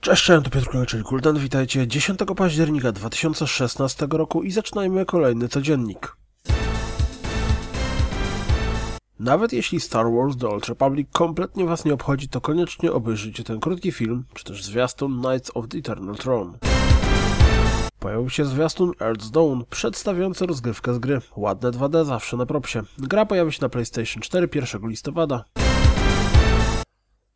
Cześć, cześć, to Piotr czyli Kuldan. Witajcie 10 października 2016 roku i zaczynajmy kolejny codziennik. Nawet jeśli Star Wars The Old Republic kompletnie Was nie obchodzi, to koniecznie obejrzyjcie ten krótki film, czy też zwiastun Knights of the Eternal Throne. Pojawił się zwiastun Earth's Dawn, przedstawiający rozgrywkę z gry. Ładne 2D zawsze na propsie. Gra pojawi się na PlayStation 4 1 listopada.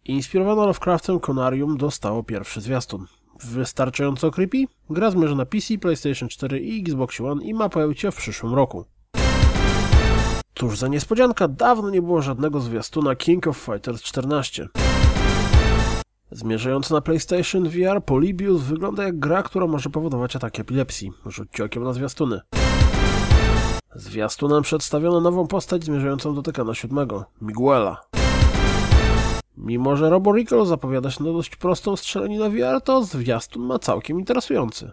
Inspirowana Lovecraftem Conarium dostało pierwszy zwiastun. Wystarczająco creepy? Gra zmierza na PC, PlayStation 4 i Xbox One i ma pojawić się w przyszłym roku. Cóż za niespodzianka, dawno nie było żadnego zwiastuna King of Fighters 14. Zmierzający na PlayStation VR Polybius wygląda jak gra, która może powodować ataki epilepsji. Rzućcie okiem na zwiastuny. Zwiastunem przedstawiono nową postać zmierzającą do Tekana 7, Miguela. Mimo, że Robo Recall zapowiada się na dość prostą strzelaninę VR, to zwiastun ma całkiem interesujący.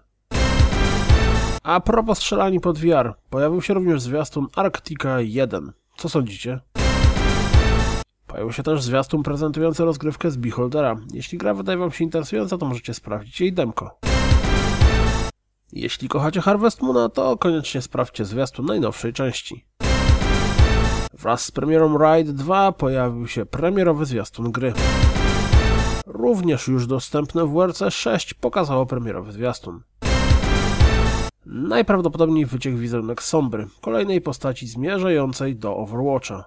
A propos strzelani pod VR, pojawił się również zwiastun Arctica 1. Co sądzicie? Pojawił się też zwiastun prezentujący rozgrywkę z Beholdera. Jeśli gra wydaje wam się interesująca, to możecie sprawdzić jej demko. Jeśli kochacie Harvest Moona, to koniecznie sprawdźcie zwiastun najnowszej części. Wraz z premierą Ride 2 pojawił się premierowy zwiastun gry. Również już dostępne WRC 6 pokazało premierowy zwiastun. Najprawdopodobniej wyciekł wizerunek Sombry, kolejnej postaci zmierzającej do Overwatcha.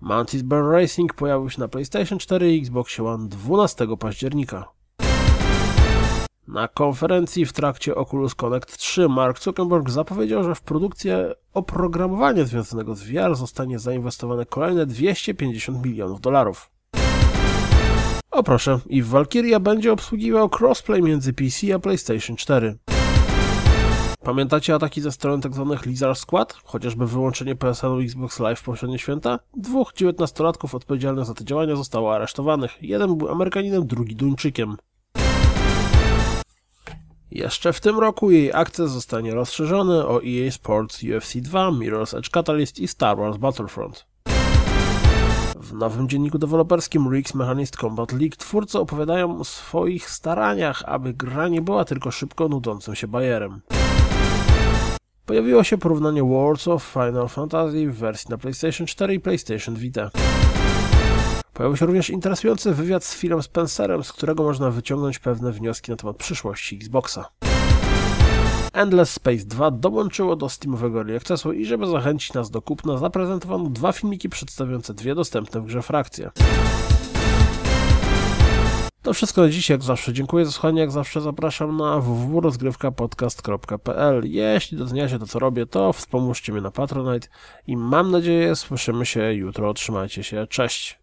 Mantis Bear Racing pojawił się na PlayStation 4 i Xbox One 12 października. Na konferencji w trakcie Oculus Connect 3 Mark Zuckerberg zapowiedział, że w produkcję oprogramowania związanego z VR zostanie zainwestowane kolejne 250 milionów dolarów. O proszę, i Valkyria będzie obsługiwał crossplay między PC a PlayStation 4. Pamiętacie ataki ze strony tzw. Tak Lizard Squad? Chociażby wyłączenie PSN-u Xbox Live w poprzednie święta? Dwóch 19-latków odpowiedzialnych za te działania zostało aresztowanych. Jeden był Amerykaninem, drugi Duńczykiem. Jeszcze w tym roku jej akces zostanie rozszerzony o EA Sports UFC 2, Mirror's Edge Catalyst i Star Wars Battlefront. W nowym dzienniku deweloperskim Rigs Mechanist Combat League twórcy opowiadają o swoich staraniach, aby gra nie była tylko szybko nudzącym się bajerem. Pojawiło się porównanie Worlds of Final Fantasy w wersji na PlayStation 4 i PlayStation Vita. Pojawił się również interesujący wywiad z Philem Spencerem, z którego można wyciągnąć pewne wnioski na temat przyszłości Xboxa. Endless Space 2 dołączyło do Steamowego Early Accessu i żeby zachęcić nas do kupna zaprezentowano dwa filmiki przedstawiające dwie dostępne w grze frakcje. To wszystko na dziś, jak zawsze. Dziękuję za słuchanie, jak zawsze zapraszam na www.rozgrywkapodcast.pl Jeśli doceniacie to, co robię, to wspomóżcie mnie na Patronite i mam nadzieję słyszymy się jutro. Trzymajcie się, cześć!